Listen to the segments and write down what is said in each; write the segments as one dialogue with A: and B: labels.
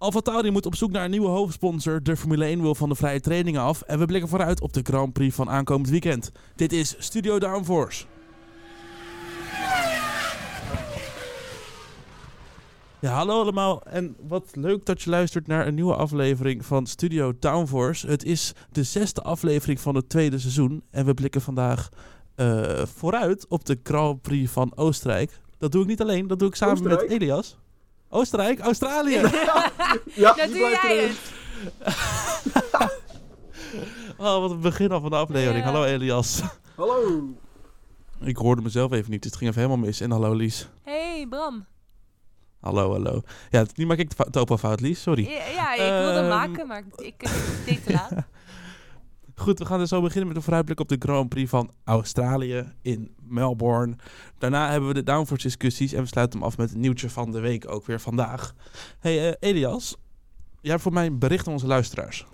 A: AlphaTauri moet op zoek naar een nieuwe hoofdsponsor. De Formule 1 wil van de vrije trainingen af. En we blikken vooruit op de Grand Prix van aankomend weekend. Dit is Studio Downforce. Ja, hallo allemaal. En wat leuk dat je luistert naar een nieuwe aflevering van Studio Downforce. Het is de zesde aflevering van het tweede seizoen. En we blikken vandaag uh, vooruit op de Grand Prix van Oostenrijk. Dat doe ik niet alleen, dat doe ik samen
B: Oostenrijk?
A: met Elias. Oostenrijk, Australië.
B: Ja, ja
C: Dat
B: die
C: doe
B: blijft
C: jij het.
A: Oh, wat een begin al van de aflevering.
C: Ja.
A: Hallo Elias.
B: Hallo.
A: Ik hoorde mezelf even niet, dus het ging even helemaal mis. En hallo Lies.
C: Hey Bram.
A: Hallo, hallo. Ja, nu maak ik de topo fout, Lies. Sorry.
C: Ja, ja, ik wilde hem maken, maar ik eh, deed te laat.
A: Goed, we gaan dus zo beginnen met een vooruitblik op de Grand Prix van Australië in Melbourne. Daarna hebben we de downforce discussies en we sluiten hem af met het nieuwtje van de week, ook weer vandaag. Hey eh, Elias, jij hebt voor mij een bericht onze luisteraars.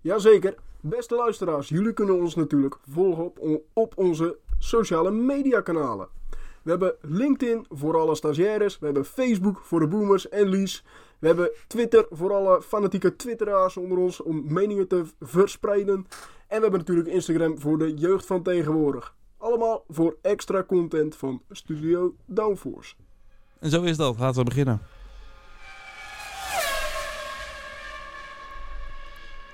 B: Jazeker. Beste luisteraars, jullie kunnen ons natuurlijk volgen op, op onze sociale media kanalen. We hebben LinkedIn voor alle stagiaires. We hebben Facebook voor de boomers en Lies. We hebben Twitter voor alle fanatieke twitteraars onder ons om meningen te verspreiden. En we hebben natuurlijk Instagram voor de jeugd van tegenwoordig. Allemaal voor extra content van Studio Downforce.
A: En zo is dat, laten we beginnen.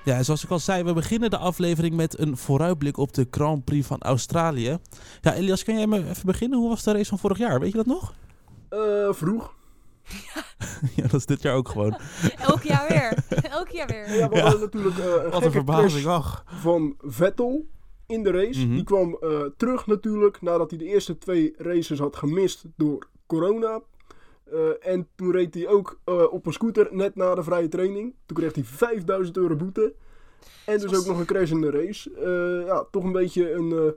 A: Ja, zoals ik al zei, we beginnen de aflevering met een vooruitblik op de Grand Prix van Australië. Ja, Elias, kan jij me even beginnen? Hoe was de race van vorig jaar? Weet je dat nog?
B: Eh, vroeg.
A: ja, dat is dit jaar ook gewoon.
C: Elk jaar weer. Elk jaar weer.
B: Ja, we
A: Ja.
B: hadden natuurlijk eh, een
A: Wat een verbazing, ach.
B: van Vettel in de race.
A: Mhm.
B: Die kwam eh, terug natuurlijk nadat hij de eerste twee races had gemist door corona. Eh, en toen reed hij ook eh, op een scooter net na de vrije training. Toen kreeg hij 5000 euro boete. En dus ook nog een crash in de race. Eh, ja, toch een beetje een, eh,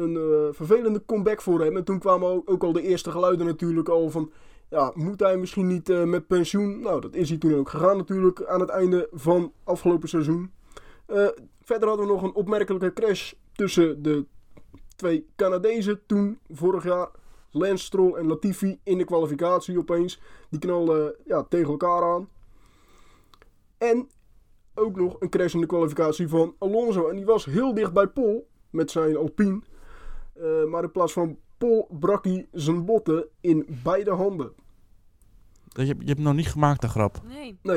B: een eh, vervelende comeback voor hem. En toen kwamen ook, ook al de eerste geluiden natuurlijk al van... Ja, moet hij misschien niet eh, met pensioen? Nou, dat is hij toen ook gegaan natuurlijk aan het einde van afgelopen seizoen. Eh, verder hadden we nog een opmerkelijke crash tussen de twee Canadezen toen, vorig jaar. Lance Stroll en Latifi in de kwalificatie opeens. Die knalden ja, tegen elkaar aan. En ook nog een crash in de kwalificatie van Alonso. En die was heel dicht bij Pol met zijn Alpine. Eh, maar in plaats van Pol brak hij zijn botten in beide handen.
A: Je, hebt- je hebt hem nog niet gemaakt, de grap.
C: Nee.
B: Nee,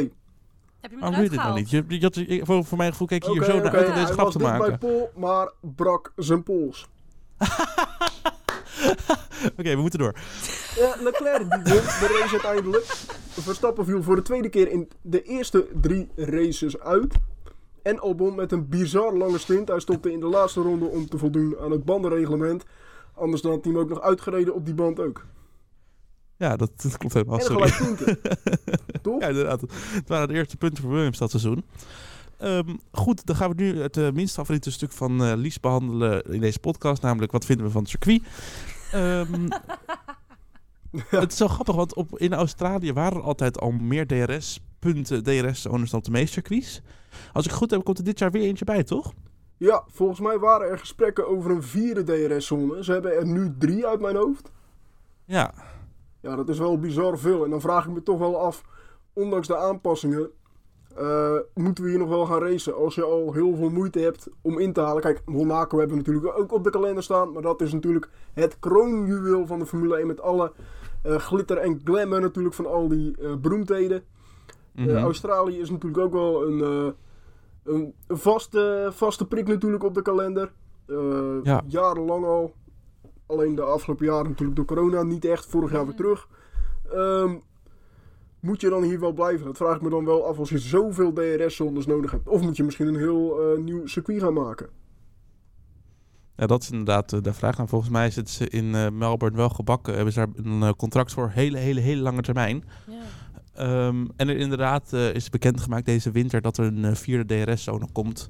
C: Heb je hem
A: Waarom
C: eruit
A: doe je dit nou
C: gehaald?
A: niet? Je, je, voor, voor mijn gevoel keek je hier zo naar uit om
B: hij
A: deze grap
B: was
A: te
B: dicht bij
A: maken.
B: Pol, maar brak zijn pols.
A: Oké, we moeten door.
B: Ja, Leclerc die won de race uiteindelijk. Verstappen viel voor de tweede keer in de eerste drie races uit. En Albon met een bizar lange stint. Hij stopte in de laatste ronde om te voldoen aan het bandenreglement. Anders dan had hij hem ook nog uitgereden op die band ook.
A: Ja, dat, dat klopt helemaal.
B: en
A: Sorry.
B: gelijk punten. Toch?
A: Ja, inderdaad. Het waren de eerste punten voor Williams dat seizoen. Ehm, goed, dan gaan we nu het eh, minst favoriete stuk van eh, Lies behandelen in deze podcast. Namelijk, wat vinden we van het circuit? Ehm, Het is zo grappig, want op, in Australië waren er altijd al meer DRS-punten, DRS-zones dan op de meeste circuits. Als ik goed heb, komt er dit jaar weer eentje bij, toch?
B: Ja, volgens mij waren er gesprekken over een vierde DRS-zone. Ze hebben er nu drie uit mijn hoofd.
A: Ja.
B: Ja, dat is wel bizar veel. En dan vraag ik me toch wel af, ondanks de aanpassingen, eh, moeten we hier nog wel gaan racen? Als je al heel veel moeite hebt om in te halen. Kijk, Monaco hebben we natuurlijk ook op de kalender staan. Maar dat is natuurlijk het kroonjuweel van de Formule 1 met alle eh, glitter en glamour natuurlijk van al die eh, beroemdheden.
A: Mhm.
B: Australië is natuurlijk ook wel een, een, een vaste, vaste prik natuurlijk op de kalender. Eh,
A: Ja.
B: Jarenlang al. Alleen de afgelopen jaren natuurlijk door corona niet echt. Vorig jaar weer terug. Ehm, moet je dan hier wel blijven? Dat vraag ik me dan wel af als je zoveel DRS-zones nodig hebt. Of moet je misschien een heel eh, nieuw circuit gaan maken?
A: Ja, dat is inderdaad eh, de vraag. En volgens mij zitten ze in eh, Melbourne wel gebakken. Hebben ze daar een contract voor hele, hele, hele lange termijn.
C: Ja.
A: Ehm, en er inderdaad eh, is bekendgemaakt deze winter dat er een eh, vierde DRS-zone komt.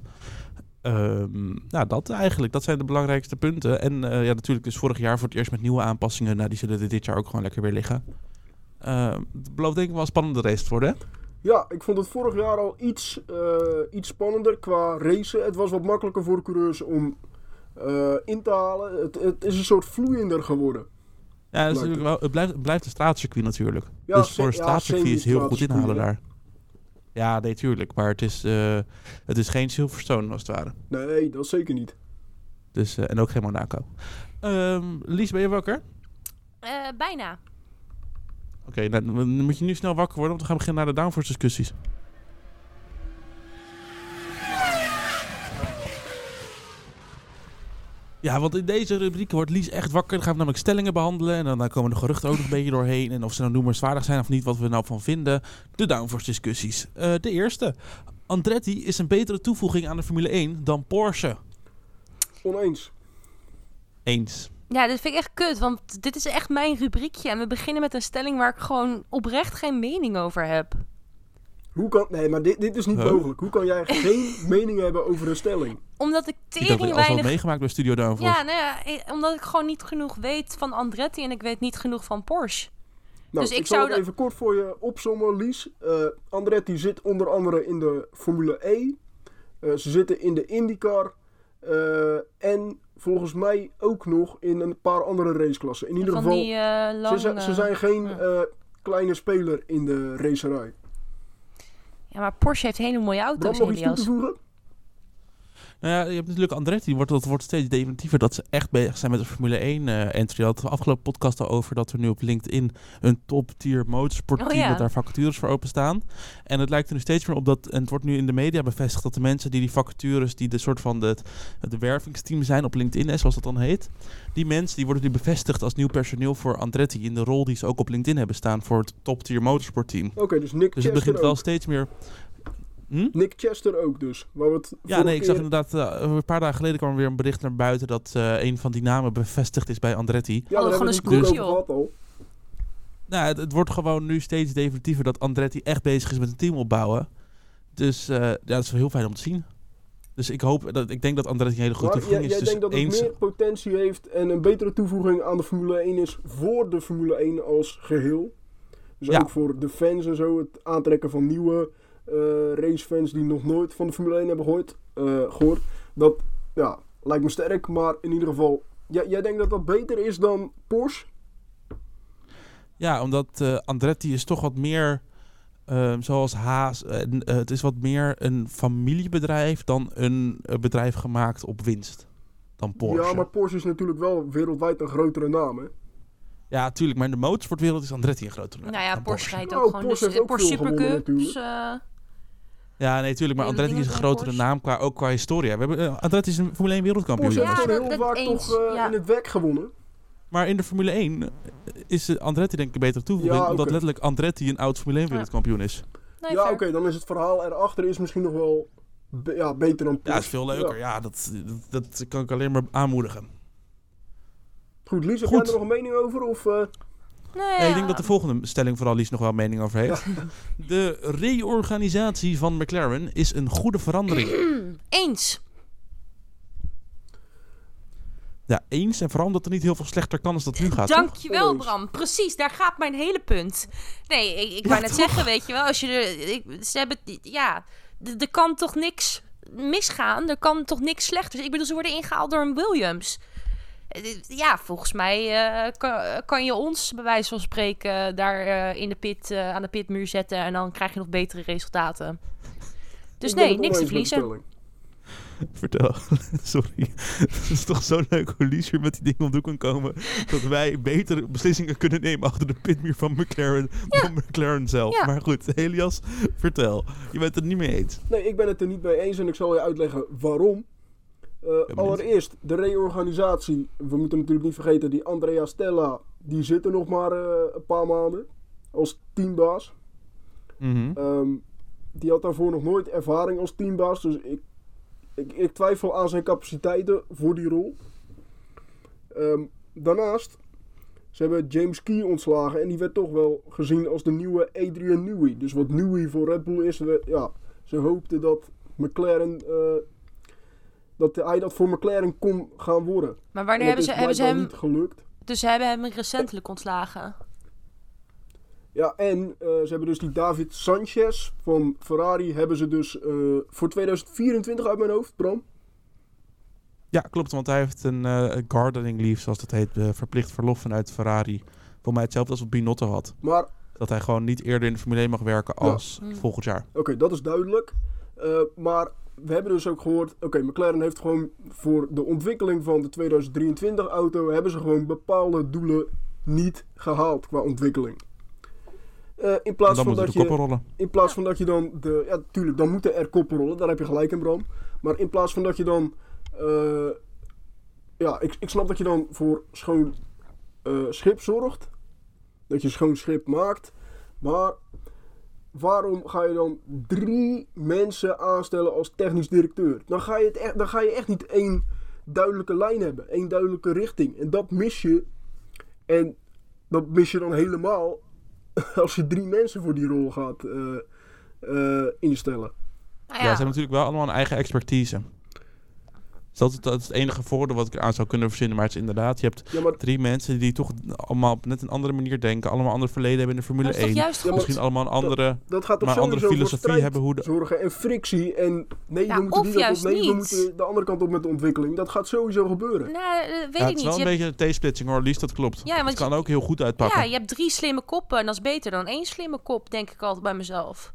A: Ehm, nou, dat eigenlijk. Dat zijn de belangrijkste punten. En eh, ja, natuurlijk dus vorig jaar voor het eerst met nieuwe aanpassingen. Nou, die zullen dit jaar ook gewoon lekker weer liggen. Ehm, het belooft denk ik wel een spannende race te worden.
B: Ja, ik vond het vorig jaar al iets, iets spannender qua racen. Het was wat makkelijker voor coureurs om in te halen. Het is een soort vloeiender geworden.
A: Ja, het, is
B: Lijkt
A: natuurlijk wel, het, blijft, het blijft een straatcircuit natuurlijk.
B: Ja,
A: dus voor een straatcircuit is heel goed inhalen daar. Ja, nee, tuurlijk. Maar het is, eh, het is geen Silverstone als het ware.
B: Nee, dat zeker niet.
A: Dus, eh, en ook geen Monaco. Ehm Lies, ben je wakker?
C: Eh, bijna.
A: Oké, nou, dan moet je nu snel wakker worden, want we gaan beginnen naar de downforce discussies. Ja, want in deze rubriek wordt Lies echt wakker. Dan gaan we namelijk stellingen behandelen. En dan, dan komen de geruchten ook nog een beetje doorheen. En of ze nou noemenswaardig zijn of niet, wat we er nou van vinden. De downforce discussies. Eh, de eerste. Andretti is een betere toevoeging aan de Formule 1 dan Porsche.
B: Oneens.
A: Eens.
C: Ja, dit vind ik echt kut, want dit is echt mijn rubriekje. En we beginnen met een stelling waar ik gewoon oprecht geen mening over heb.
B: Hoe kan... Nee, maar dit, dit is niet
A: Huh?
B: mogelijk. Hoe kan jij geen mening hebben over een stelling?
C: Omdat ik
A: Ik had
C: tering
A: het al wel meegemaakt bij Studio Downforce.
C: Ja, nou ja, omdat ik gewoon niet genoeg weet van Andretti en ik weet niet genoeg van Porsche.
B: Nou,
C: Dus
B: ik,
C: ik
B: zal
C: zou dat-
B: even kort voor je opzommen, Lies. Eh, Andretti zit onder andere in de Formule E. Eh, ze zitten in de IndyCar. eh, en volgens mij ook nog in een paar andere raceklassen. In ieder
C: van
B: geval,
C: die
B: ze, ze zijn geen eh, kleine speler in de racerij.
C: Ja, maar Porsche heeft hele mooie auto's,
B: nog iets toe
C: Elias.
B: te voegen?
A: Nou ja, je hebt natuurlijk Andretti, wordt, dat wordt steeds definitiever dat ze echt bezig zijn met de Formule 1 eh entry. Dat de afgelopen podcast al over dat er nu op LinkedIn een top-tier motorsport
C: Oh
A: team
C: ja.
A: dat daar vacatures voor openstaan. En het lijkt er nu steeds meer op dat, en het wordt nu in de media bevestigd, dat de mensen die die vacatures, die de soort van de, de wervingsteam zijn op LinkedIn, hè, zoals dat dan heet, die mensen die worden nu bevestigd als nieuw personeel voor Andretti in de rol die ze ook op LinkedIn hebben staan voor het top-tier motorsport team.
B: Oké, dus Nick
A: Dus het begint wel steeds meer... Hm?
B: Nick Chester ook dus. Waar we het
A: Ja, nee, ik zag inderdaad, eh, een paar dagen geleden kwam er weer een bericht naar buiten dat eh, een van die namen bevestigd is bij Andretti.
B: Ja, het
C: gewoon een
B: over
C: scootje
B: gehad al.
A: Nou, het, het wordt gewoon nu steeds definitiever dat Andretti echt bezig is met een team opbouwen. Dus eh, ja, dat is wel heel fijn om te zien. Dus ik hoop, dat, ik denk dat Andretti een hele goede
B: Maar
A: toevoeging
B: jij,
A: is.
B: jij
A: Dus
B: denkt dat het meer potentie heeft en een betere toevoeging aan de Formule 1 is voor de Formule 1 als geheel. Dus
A: Ja.
B: ook voor de fans en zo, het aantrekken van nieuwe racefans die nog nooit van de Formule 1 hebben gehoord. eh, gehoord. Dat ja, lijkt me sterk, maar in ieder geval, jij, jij denkt dat dat beter is dan Porsche?
A: ja, omdat eh, Andretti is toch wat meer, ehm, zoals Haas, eh, eh, het is wat meer een familiebedrijf dan een eh, bedrijf gemaakt op winst. Dan Porsche.
B: Ja, maar Porsche is natuurlijk wel wereldwijd een grotere naam. Hè?
A: Ja, tuurlijk, maar in de motorsportwereld is Andretti een grotere naam
C: Nou ja, Porsche rijdt
B: Oh,
C: ook gewoon
B: Porsche
C: dus, Porsche Supercups.
A: Ja, nee, tuurlijk. Maar Andretti is een grotere naam, qua, ook qua historia. We hebben, eh, Andretti is een Formule 1 wereldkampioen.
B: Porsche
C: Ja,
B: heeft heel vaak toch eh,
C: ja.
B: in het werk gewonnen.
A: Maar in de Formule 1 is eh, Andretti denk ik een betere toevoeging.
B: Ja,
A: Omdat letterlijk Andretti een oud Formule 1
C: Ja.
A: wereldkampioen is.
C: nee,
B: ja, oké, dan is het verhaal erachter is misschien nog wel be- ja, beter dan Porsche.
A: Ja, is veel leuker. Ja, dat, dat, dat kan ik alleen maar aanmoedigen.
B: Goed, Lies, heb jij er nog een mening over? Of, eh,
C: Nee,
A: Nee, ik denk dat de volgende stelling vooral Lies nog wel mening over heeft. De reorganisatie van McLaren is een goede verandering.
C: Eens.
A: Ja, eens. En vooral omdat er niet heel veel slechter kan als dat nu gaat. toch?
C: Dankjewel,
B: Oneens.
C: Bram. Precies, daar gaat mijn hele punt. Nee, ik, ik
A: Ja,
C: wou net
A: toch?
C: zeggen, weet je wel, als je er, ik, ze hebben, ja, er kan toch niks misgaan, er kan toch niks slechters. Ik bedoel, ze worden ingehaald door een Williams. Ja, volgens mij eh, kan, kan je ons, bij wijze van spreken, daar eh, in de pit, eh, aan de pitmuur zetten en dan krijg je nog betere resultaten. Dus nee, niks te verliezen.
A: Vertel. Sorry. Het is toch zo leuk hoe Lies weer met die dingen om de hoek kan komen. Dat wij betere beslissingen kunnen nemen achter de pitmuur van McLaren dan McLaren zelf.
C: Ja.
A: Maar goed, Elias, vertel. Je bent het niet mee eens.
B: Nee, ik ben het er niet mee eens en ik zal je uitleggen waarom. Eh, allereerst, de reorganisatie. We moeten natuurlijk niet vergeten, die Andrea Stella, die zit er nog maar eh, een paar maanden als teambaas.
A: Mhm.
B: Ehm, die had daarvoor nog nooit ervaring als teambaas, dus ik, ik, ik twijfel aan zijn capaciteiten voor die rol. Ehm, daarnaast, ze hebben James Key ontslagen en die werd toch wel gezien als de nieuwe Adrian Newey. Dus wat Newey voor Red Bull is, we- ja, ze hoopten dat McLaren, eh, dat hij dat voor McLaren kon gaan worden.
C: Maar wanneer hebben ze, hebben ze hem,
B: niet gelukt.
C: dus ze hebben hem recentelijk ontslagen?
B: Ja, en eh, ze hebben dus die David Sanchez van Ferrari hebben ze dus eh, voor 2024 uit mijn hoofd, Bram.
A: Ja, klopt. Want hij heeft een eh, gardening leave, zoals dat heet, verplicht verlof vanuit Ferrari. Voor mij hetzelfde als wat Binotto had.
B: Maar
A: Dat hij gewoon niet eerder in de Formule 1 mag werken als
C: Hmm.
A: volgend jaar.
B: Oké, dat is duidelijk. Eh, maar we hebben dus ook gehoord, oké, McLaren heeft gewoon voor de ontwikkeling van de 2023 auto, hebben ze gewoon bepaalde doelen niet gehaald qua ontwikkeling. Eh, in, plaats
A: dan
B: van dat
A: de
B: je,
A: koppen rollen.
B: in plaats van dat je dan de, ja tuurlijk, dan moeten er koppen rollen, daar heb je gelijk in Bram. Maar in plaats van dat je dan, eh, ja, ik, ik snap dat je dan voor schoon eh, schip zorgt. Dat je schoon schip maakt. Maar waarom ga je dan drie mensen aanstellen als technisch directeur? Dan ga je, het echt, dan ga je echt niet één duidelijke lijn hebben, één duidelijke richting. En dat mis je. En dat mis je dan helemaal als je drie mensen voor die rol gaat eh, eh, instellen.
A: Ja. ze hebben natuurlijk wel allemaal een eigen expertise. Dat, is- dat is het enige voordeel wat ik eraan zou kunnen verzinnen. Maar het is inderdaad, je hebt
B: Ja, maar
A: drie mensen die toch allemaal op net een andere manier denken. Allemaal een ander verleden hebben in de Formule
C: Dat is toch
A: 1.
C: juist
B: Ja,
C: goed?
B: maar-
A: Misschien allemaal een andere,
B: dat gaat toch
A: maar andere filosofie hebben hoe de...
B: zorgen en frictie. En nee,
C: Ja,
B: we moeten
C: of
B: die
C: juist
B: nee, we
C: niet.
B: moeten de andere kant op met de ontwikkeling. Dat gaat sowieso gebeuren.
C: Nou, eh, weet
A: Ja,
C: ik
A: het is
C: niet.
A: wel
C: Je
A: een
C: hebt-
A: beetje een T-splitsing hoor, Lies, dat klopt.
C: Ja, want
A: het kan
C: je-
A: ook heel goed uitpakken.
C: ja, je hebt drie slimme koppen en dat is beter dan één slimme kop, denk ik altijd bij mezelf.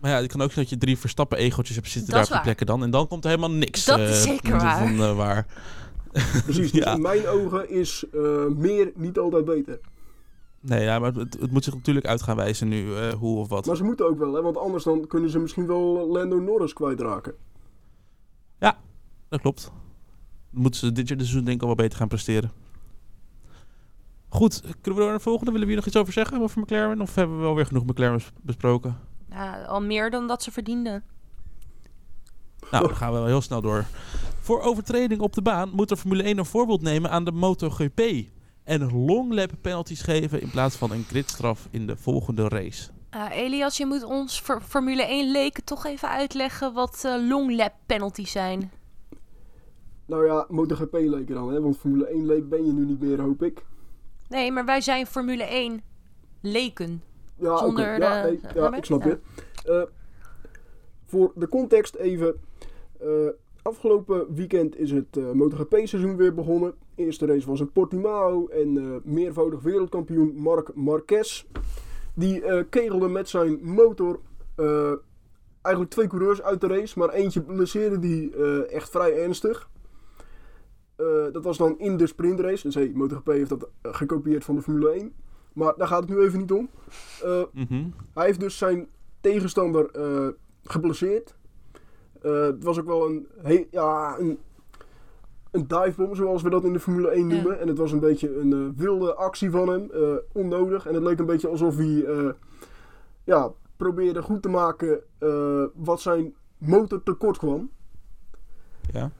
A: Maar ja, het kan ook zijn dat je drie verstappen egootjes hebt zitten
C: Dat
A: daar
C: is
A: op die
C: waar.
A: plekken dan. En dan komt er helemaal niks
C: Dat
A: eh,
C: is zeker
A: van,
C: waar.
A: eh, waar.
B: Precies, dus
A: Ja.
B: in mijn ogen is eh, meer niet altijd beter.
A: Nee, ja, maar het, het moet zich natuurlijk uit gaan wijzen nu, eh, hoe of wat.
B: Maar ze moeten ook wel, hè, want anders dan kunnen ze misschien wel Lando Norris kwijtraken.
A: Dat klopt. Dan moeten ze dit jaar de seizoen denk ik al wel beter gaan presteren. Goed, kunnen we door naar de volgende? Willen we hier nog iets over zeggen over McLaren? Of hebben we wel weer genoeg McLaren bes- besproken?
C: Ja, al meer dan dat ze verdienden.
A: Nou, dan gaan we wel heel snel door. Voor overtreding op de baan moet de Formule 1 een voorbeeld nemen aan de MotoGP. En longlap penalties geven in plaats van een gridstraf in de volgende race.
C: Eh, Elias, je moet ons voor Formule 1 leken toch even uitleggen wat eh, long lap penalties zijn.
B: Nou ja, MotoGP leek er dan, hè, want Formule 1 leek ben je nu niet meer, hoop ik.
C: Nee, maar wij zijn Formule 1 leken.
B: Ja.
C: Zonder
B: Ja,
C: de-
B: nee, ja, ik snap je. Eh, voor de context even. eh, afgelopen weekend is het eh, MotoGP-seizoen weer begonnen. De eerste race was in Portimao en meervoudig wereldkampioen Marc Marquez. Die kegelde met zijn motor eigenlijk twee coureurs uit de race, maar eentje blesseerde die echt vrij ernstig. Dat was dan in de sprintrace. Dus hey, MotoGP heeft dat gekopieerd van de Formule 1. Maar daar gaat het nu even niet om. Eh,
A: Mhm.
B: hij heeft dus zijn tegenstander eh geblesseerd. Eh, het was ook wel een, he- ja, een, een divebom, zoals we dat in de Formule 1
C: Ja.
B: noemen. En het was een beetje een wilde actie van hem, eh, onnodig. En het leek een beetje alsof hij eh, ja, probeerde goed te maken eh, wat zijn motor tekort kwam.
A: Ja.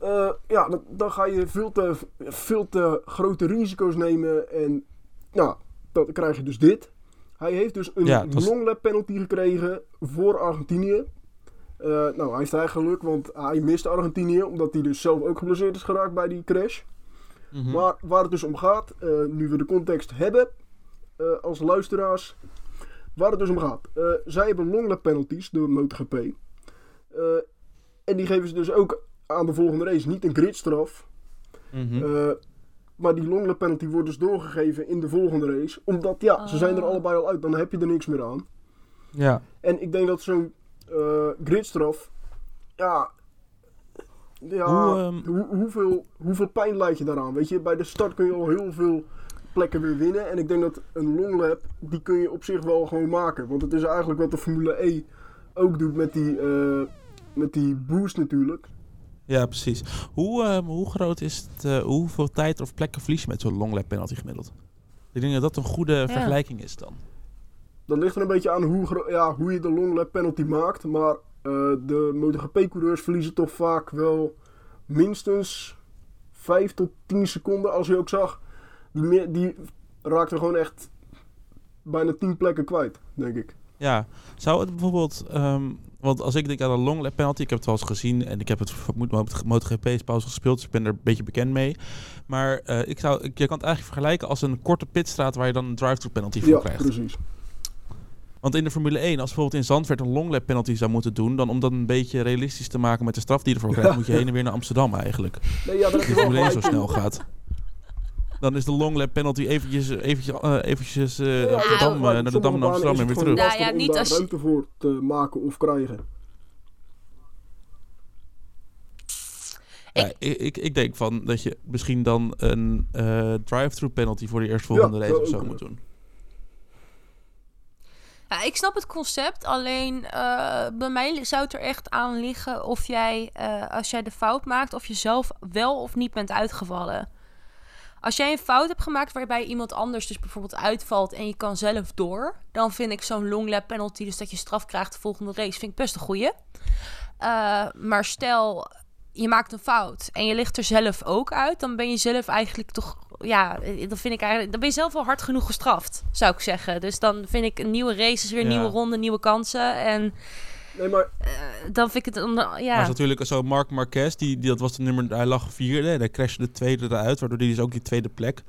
B: Eh, ja, dan, dan ga je veel te, veel te grote risico's nemen. En nou, dan krijg je dus dit. Hij heeft dus een
A: Ja, was-
B: longlap penalty gekregen voor Argentinië. Eh, nou, hij heeft eigenlijk geluk, want hij mist Argentinië. Omdat hij dus zelf ook geblesseerd is geraakt bij die crash.
A: Mhm.
B: Maar waar het dus om gaat, eh, nu we de context hebben eh, als luisteraars, waar het dus om gaat. Zij hebben longlap penalties door MotoGP. En die geven ze dus ook aan de volgende race niet een gridstraf.
A: Mhm.
B: Maar die longlap penalty wordt dus doorgegeven in de volgende race. Omdat ja, ze zijn er
C: Ah.
B: allebei al uit, dan heb je er niks meer aan.
A: ja.
B: En ik denk dat zo'n eh, gridstraf, ja, ja
A: Hoe, ehm,
B: hoe, hoeveel, hoeveel pijn leid je daaraan? Weet je, bij de start kun je al heel veel plekken weer winnen. En ik denk dat een longlap, die kun je op zich wel gewoon maken. Want het is eigenlijk wat de Formule E ook doet met die, eh, met die boost natuurlijk.
A: Ja, precies. Hoe, ehm, hoe groot is het, eh, hoeveel tijd of plekken verlies je met zo'n longlap penalty gemiddeld? Ik denk dat dat een goede vergelijking is dan.
B: Dat ligt er een beetje aan hoe, ja, hoe je de longlap penalty maakt. Maar eh, de MotoGP-coureurs verliezen toch vaak wel minstens 5 tot 10 seconden. Als je ook zag, die, meer, die raakte gewoon echt bijna 10 plekken kwijt, denk ik.
A: Ja, zou het bijvoorbeeld... ehm, want als ik denk aan een long lap penalty, ik heb het wel eens gezien en ik heb het moet MotoGP pauze gespeeld, dus ik ben er een beetje bekend mee. Maar eh, ik zou, ik, je kan het eigenlijk vergelijken als een korte pitstraat waar je dan een drive-through penalty voor
B: Ja,
A: krijgt.
B: precies.
A: Want in de Formule 1, als bijvoorbeeld in Zandvoort een long lap penalty zou moeten doen, dan om dat een beetje realistisch te maken met de straf die je ervoor krijgt,
B: Ja.
A: moet je heen en weer naar Amsterdam eigenlijk.
B: Nee, ja, heb
A: De Formule 1 zo snel gaat. Dan is de long lap penalty eventjes, eventjes, eh, eventjes eh,
B: Ja,
C: ja,
B: maar
A: eh, naar de Dam
B: banen
A: Amsterdam en weer terug.
C: Nou ja,
B: lastig om
C: niet
B: daar
C: als je-
B: ruimte voor te maken of krijgen.
C: Ik-
A: Ja, ik, ik, ik denk van dat je misschien dan een eh drive-through penalty voor de eerstvolgende
B: Ja,
A: race of zo moet doen.
C: Ja, ik snap het concept, alleen eh, bij mij zou het er echt aan liggen of jij, eh, als jij de fout maakt, of je zelf wel of niet bent uitgevallen. Als jij een fout hebt gemaakt waarbij iemand anders dus bijvoorbeeld uitvalt en je kan zelf door, dan vind ik zo'n long lap penalty, dus dat je straf krijgt de volgende race, vind ik best een goeie. Eh, maar stel, je maakt een fout en je ligt er zelf ook uit, dan ben je zelf eigenlijk toch, ja, eh, dan vind ik eigenlijk, dan ben je zelf wel hard genoeg gestraft, zou ik zeggen. Dus dan vind ik een nieuwe race is weer
A: Ja.
C: nieuwe ronde, nieuwe kansen en
B: Nee, maar
C: eh, dan vind ik het, ja.
A: Maar is natuurlijk zo Mark Marquez, die, die, dat was de nummer, hij lag vierde en hij crashte de tweede eruit, waardoor hij dus ook die tweede plek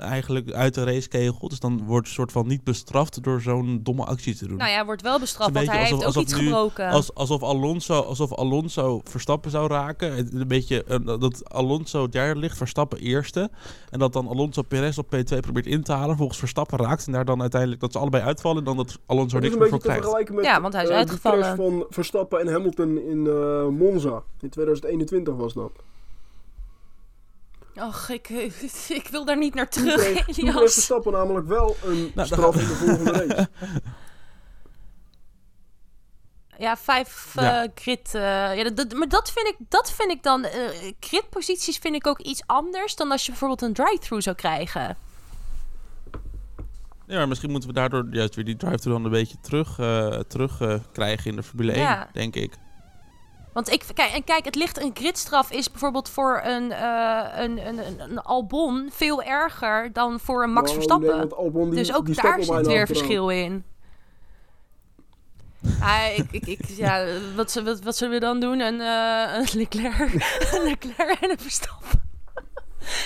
A: eigenlijk uit de race kegelt. Dus dan wordt een soort van niet bestraft door zo'n domme actie te doen.
C: Nou ja, wordt wel bestraft, want hij
A: beetje
C: heeft ook
A: alsof-
C: iets
A: alsof nu-
C: gebroken.
A: Als, alsof, Alonso, alsof Alonso Verstappen zou raken. Een beetje eh, dat Alonso derde ligt, Verstappen eerste. En dat dan Alonso Perez op P2 probeert in te halen. Volgens Verstappen raakt. En daar dan uiteindelijk dat ze allebei uitvallen. En dan dat Alonso niks meer voor krijgt.
B: met
C: Ja, want hij is
B: eh,
C: uitgevallen.
B: Van Verstappen en Hamilton in eh, Monza. In 2021 was dat.
C: Och, ik, ik wil daar niet naar
B: Toen
C: terug,
B: kreeg, toen kreeg. Verstappen namelijk wel een
A: daar
B: straf in de volgende race.
C: Ja, vijf
A: Ja.
C: eh, grid. eh, ja, dat, dat- maar dat vind ik, dat vind ik dan. eh gridposities vind ik ook iets anders dan als je bijvoorbeeld een drive-through zou krijgen.
A: Ja, maar misschien moeten we daardoor juist weer die drive-thru dan een beetje terug, eh, terug eh, krijgen in de Formule 1,
C: Ja.
A: denk ik.
C: Want ik, kijk, en kijk, het ligt een gridstraf is bijvoorbeeld voor een, eh, een, een, een, een Albon veel erger dan voor een Max
B: Nou,
C: Verstappen.
B: nee, want Albon, die,
C: dus ook
B: die
C: daar zit weer verschil in. Ah, ik, ik, ik, ja, wat, wat, wat zullen we dan doen? Een, eh, een Leclerc, een Leclerc en een Verstappen.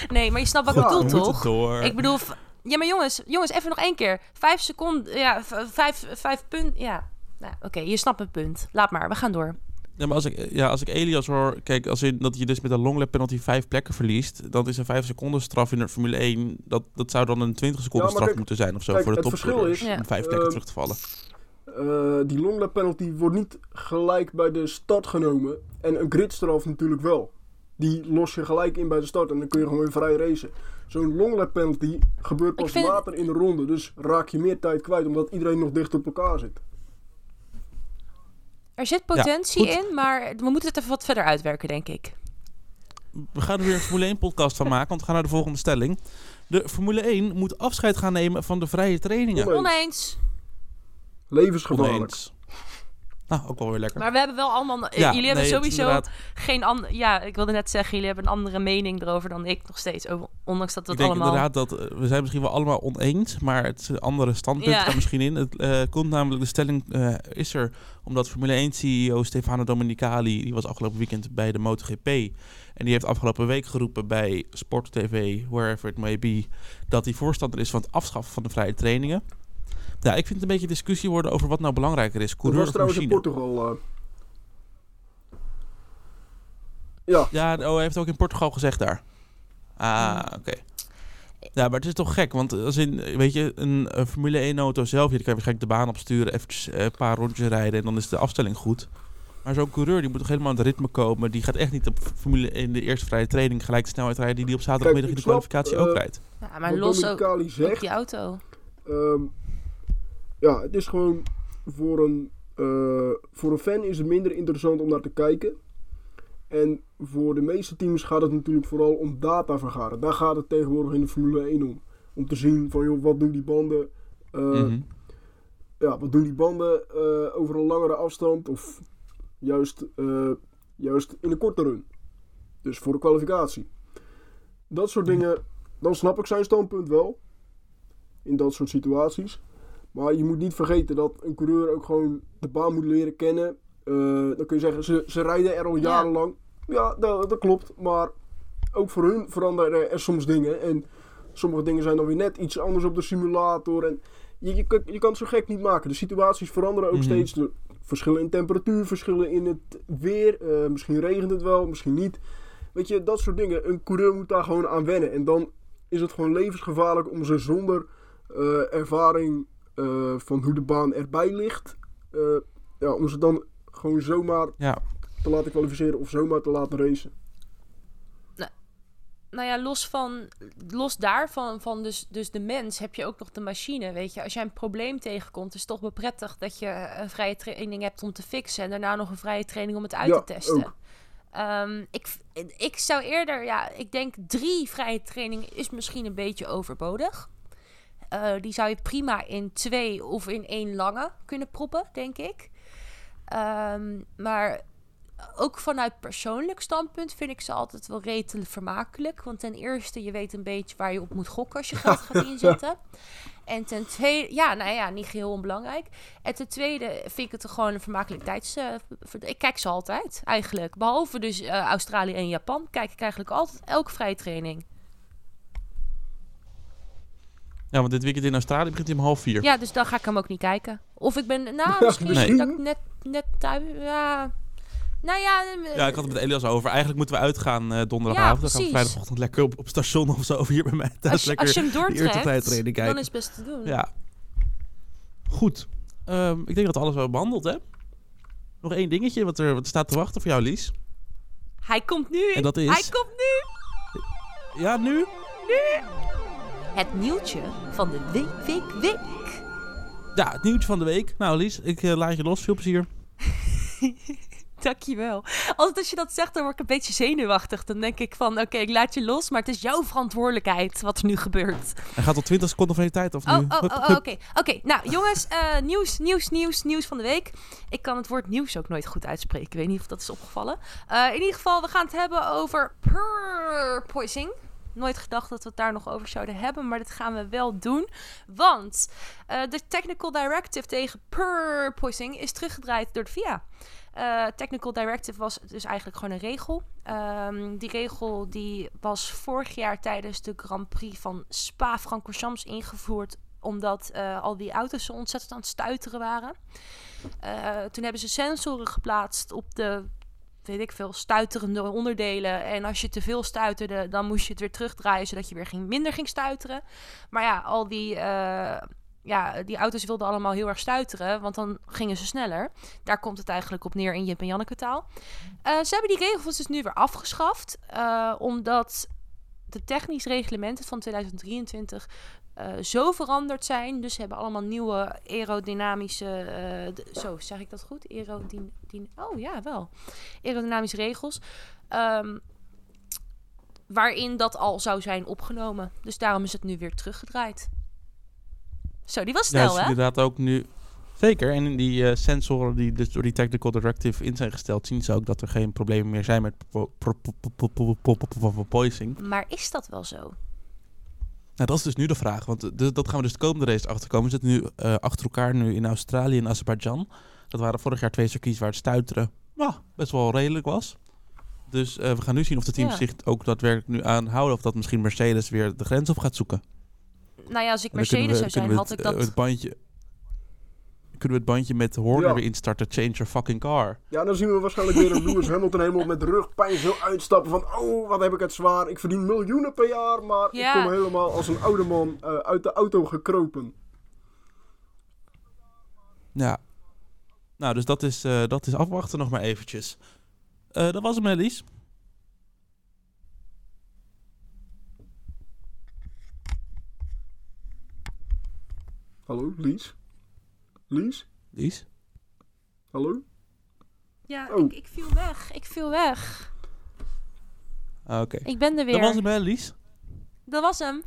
C: Nee, maar je snapt wat ik bedoel, toch?
A: door.
C: Ik bedoel, ja, maar jongens, jongens, even nog één keer. Vijf seconden, ja, vijf, vijf punten, ja. Nou, oké, je snapt het punt. Laat maar, we gaan door.
A: Ja, maar als ik, ja, als ik Elias hoor, kijk, als in, dat je dus met een long lap penalty vijf plekken verliest, dan is een vijf seconden straf in de Formule 1, dat, dat zou dan een 20 seconden
B: Ja,
A: straf
B: kijk-
A: moeten zijn of zo
B: kijk,
A: voor de
B: het verschil
A: topcoureurs,
B: is,
C: Ja.
A: om vijf plekken
B: ehm,
A: terug te vallen.
B: Eh, die longlap penalty wordt niet gelijk bij de start genomen. En een gridstraf natuurlijk wel. Die los je gelijk in bij de start en dan kun je gewoon weer vrij racen. Zo'n longlap penalty gebeurt pas
C: vind-
B: later in de ronde. Dus raak je meer tijd kwijt omdat iedereen nog dicht op elkaar zit.
C: Er zit potentie in, maar we moeten het even wat verder uitwerken, denk ik.
A: We gaan er weer een Formule 1 podcast van maken, want we gaan naar de volgende stelling. De Formule 1 moet afscheid gaan nemen van de vrije trainingen.
B: Oneens.
C: Oneens.
B: Levensgevaarlijk.
A: Oneens. Nou, ook wel weer lekker.
C: Maar we hebben wel allemaal...
A: Ja,
C: jullie hebben
A: nee,
C: sowieso
A: inderdaad-
C: geen andere... Ja, ik wilde net zeggen, jullie hebben een andere mening erover dan ik nog steeds. Over, ondanks dat we
A: Ik
C: het
A: denk
C: allemaal...
A: inderdaad dat eh, we zijn misschien wel allemaal oneens, maar het is een andere standpunt
C: Ja.
A: daar misschien in. Het eh, komt namelijk, de stelling eh, is er omdat Formule 1 CEO Stefano Domenicali, die was afgelopen weekend bij de MotoGP en die heeft afgelopen week geroepen bij Sport TV, wherever it may be, dat hij voorstander is van het afschaffen van de vrije trainingen. Ja, ik vind het een beetje discussie worden over wat nou belangrijker is,
B: Dat
A: coureur
B: was
A: of
B: trouwens in
A: machine.
B: Portugal. eh. Ja,
A: Ja, oh, hij heeft ook in Portugal gezegd daar. Ah,
C: Hmm.
A: oké. Ja, maar het is toch gek, want als in, weet je, een, Formule 1 auto zelf, je kan je waarschijnlijk de baan opsturen, eventjes eh, een paar rondjes rijden en dan is de afstelling goed. Maar zo'n coureur, die moet toch helemaal aan het ritme komen. Die gaat echt niet op Formule in de eerste vrije training gelijk de snelheid rijden die die op zaterdagmiddag in de kwalificatie ook
B: eh,
A: rijdt.
C: Ja, maar los ook
B: zegt.
C: die auto.
B: Ehm, ja, het is gewoon voor een, eh, voor een fan is het minder interessant om naar te kijken. En voor de meeste teams gaat het natuurlijk vooral om data vergaren. Daar gaat het tegenwoordig in de Formule 1 om. Om te zien van joh, wat doen die banden, eh,
A: Mhm.
B: ja, wat doen die banden eh, over een langere afstand of juist, juist in een korte run. Dus voor de kwalificatie. Dat soort dingen, dan snap ik zijn standpunt wel. In dat soort situaties. Maar je moet niet vergeten dat een coureur ook gewoon de baan moet leren kennen. Eh, dan kun je zeggen, ze, ze rijden er al
C: Ja.
B: jarenlang. Ja, dat, dat klopt. Maar ook voor hun veranderen er soms dingen. En sommige dingen zijn dan weer net iets anders op de simulator. En je, je, kan- je kan het zo gek niet maken. De situaties veranderen ook
A: Mhm.
B: steeds. De verschillen in temperatuur, verschillen in het weer. Eh, misschien regent het wel, misschien niet. Weet je, dat soort dingen. Een coureur moet daar gewoon aan wennen. En dan is het gewoon levensgevaarlijk om ze zonder eh, ervaring eh, van hoe de baan erbij ligt, eh, ja, om ze dan gewoon zomaar
A: Ja,
B: te laten kwalificeren of zomaar te laten racen.
C: nou ja, los van los daarvan, van dus, dus de mens, heb je ook nog de machine. Weet je, als jij een probleem tegenkomt, is het toch wel prettig dat je een vrije training hebt om te fixen en daarna nog een vrije training om het uit
B: Ja,
C: te testen.
B: ook.
C: Ehm, ik, ik zou eerder, ja, ik denk drie vrije trainingen is misschien een beetje overbodig. Eh, die zou je prima in twee of in één lange kunnen proppen, denk ik. Ehm, maar ook vanuit persoonlijk standpunt vind ik ze altijd wel redelijk vermakelijk. Want ten eerste, je weet een beetje waar je op moet gokken als je geld gaat inzetten. En ten tweede, ja, nou ja, niet geheel onbelangrijk. En ten tweede vind ik het gewoon een vermakelijk tijds... eh, ik kijk ze altijd, eigenlijk. Behalve dus eh, Australië en Japan, kijk ik eigenlijk altijd elke vrije training.
A: Ja want dit weekend in Australië begint hij om half vier.
C: Ja, dus dan ga ik hem ook niet kijken. Of ik ben, nou, misschien
A: Nee.
C: dat ik net, net thuis, ja... Nou ja,
A: Ja, ik had het met Elias over. Eigenlijk moeten we uitgaan eh, donderdagavond. dan gaan we vrijdagochtend lekker op, op station of zo. Hier bij mij thuis
C: als, je-
A: lekker
C: als je hem doortrekt, dan is het best te doen.
A: Ja. Goed. Ehm, ik denk dat we alles hebben behandeld, hè? Nog één dingetje wat er, wat staat te wachten voor jou, Lies.
C: Hij komt nu.
A: En dat is?
C: Hij komt nu.
A: Ja, nu?
C: Het nieuwtje van de week, week, week.
A: Ja, het nieuwtje van de week. Nou, Lies, ik eh, laat je los. Veel plezier.
C: Dankjewel. Altijd als je dat zegt, dan word ik een beetje zenuwachtig. Dan denk ik van, oké, ik laat je los, maar het is jouw verantwoordelijkheid wat er nu gebeurt.
A: Hij gaat tot 20 seconden van je tijd, of
C: Oh,
A: nu?
C: oh, oh, oh,
A: hup.
C: oké. Oké, nou jongens, eh, nieuws, nieuws, nieuws, nieuws van de week. Ik kan het woord nieuws ook nooit goed uitspreken. Ik weet niet of dat is opgevallen. Eh, in ieder geval, we gaan het hebben over purpoising. Nooit gedacht dat we het daar nog over zouden hebben, maar dat gaan we wel doen. Want eh, de technical directive tegen purpoising is teruggedraaid door de FIA. Eh, technical directive was dus eigenlijk gewoon een regel. Ehm, die regel die was vorig jaar tijdens de Grand Prix van Spa-Francorchamps ingevoerd omdat eh, al die auto's zo ontzettend aan het stuiteren waren. Toen hebben ze sensoren geplaatst op de, weet ik veel, stuiterende onderdelen. En als je te veel stuiterde, dan moest je het weer terugdraaien, zodat je weer ging, minder ging stuiteren. Maar ja, al die, eh, ja, die auto's wilden allemaal heel erg stuiteren, want dan gingen ze sneller. Daar komt het eigenlijk op neer in Jip en Janneke taal. Eh, ze hebben die regels dus nu weer afgeschaft, eh, omdat de technisch reglementen van 2023 uh, zo veranderd zijn. Dus ze hebben allemaal nieuwe aerodynamische. Uh, zo, zeg ik dat goed? Aerodin oh ja, wel. Aerodynamische regels. Um, waarin dat al zou zijn opgenomen. Dus daarom is het nu weer teruggedraaid. Zo, die was snel,
A: ja,
C: hè?
A: inderdaad ook nu. Zeker, en die uh, sensoren die dus door die technical directive in zijn gesteld, zien ze ook dat er geen problemen meer zijn met poising.
C: Maar is dat wel zo?
A: Nou, dat is dus nu de vraag. Want de- dat gaan we dus de komende race achterkomen. We zitten nu eh, achter elkaar nu in Australië en Azerbeidzjan. Dat waren vorig jaar twee circuits waar het stuiteren nou, best wel redelijk was. Dus eh, we gaan nu zien of de teams
C: Ja.
A: zich ook daadwerkelijk nu aanhouden. Of dat misschien Mercedes weer de grens op gaat zoeken.
C: Nou ja, als ik Mercedes
A: we-
C: zou zijn,
A: we
C: had ik
A: eh,
C: dat...
A: het bandje... Kunnen we het bandje met Horner
B: Ja.
A: weer instarten? Change your fucking car.
B: Ja, dan zien we waarschijnlijk weer een Lewis Hamilton helemaal met rugpijn zo uitstappen van... Oh, wat heb ik het zwaar. Ik verdien miljoenen per jaar, maar
C: Ja.
B: ik kom helemaal als een oude man eh, uit de auto gekropen.
A: Ja. Nou, dus dat is, eh, dat is afwachten nog maar eventjes. Eh, dat was hem, Elise.
B: Hallo, Lies? Lies?
A: Lies?
B: Hallo?
C: Ja,
B: Oh.
C: ik, ik viel weg. Ik viel weg.
A: Ah, Oké.
C: Ik ben er weer.
A: Dat was hem, hè, Lies?
C: Dat was hem.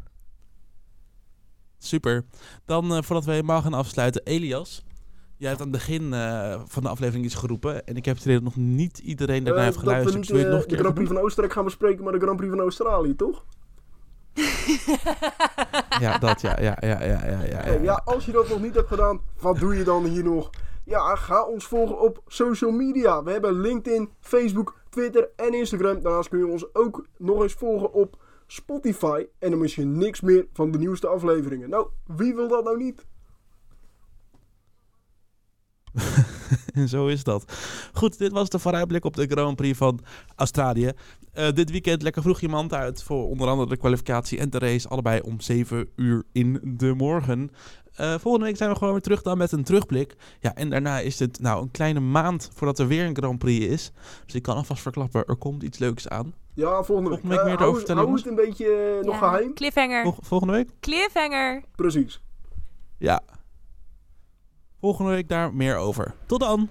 A: Super. Dan, eh, voordat we helemaal gaan afsluiten, Elias. Jij hebt aan het begin eh, van de aflevering iets geroepen. En ik heb het nog niet iedereen daarna
B: Eh,
A: heeft
B: dat we
A: geluisterd.
B: niet
A: Dus wil je het nog een
B: de
A: keer
B: Grand Prix van Oostenrijk gaan bespreken, maar de Grand Prix van Australië, toch?
A: Ja, dat, ja, ja, ja, ja, ja, ja.
B: Ja, als je dat nog niet hebt gedaan, wat doe je dan hier nog? Ja, ga ons volgen op social media. We hebben LinkedIn, Facebook, Twitter en Instagram. Daarnaast kun je ons ook nog eens volgen op Spotify. En dan mis je niks meer van de nieuwste afleveringen. Nou, wie wil dat nou niet?
A: En zo is dat. Goed, dit was de vooruitblik op de Grand Prix van Australië. Eh, dit weekend lekker vroeg je mand uit voor onder andere de kwalificatie en de race. Allebei om 7 uur in de morgen. Eh, volgende week zijn we gewoon weer terug dan met een terugblik. Ja, en daarna is het nou een kleine maand voordat er weer een Grand Prix is. Dus ik kan alvast verklappen, er komt iets leuks aan.
B: Ja, volgende week.
A: Volgende week meer
B: hou,
A: erover vertellen,
B: hou het een beetje eh, nog
C: Ja,
B: geheim.
C: Cliffhanger.
A: Vol- volgende week?
C: Cliffhanger.
B: Precies.
A: Ja. Volgende week daar meer over. Tot dan!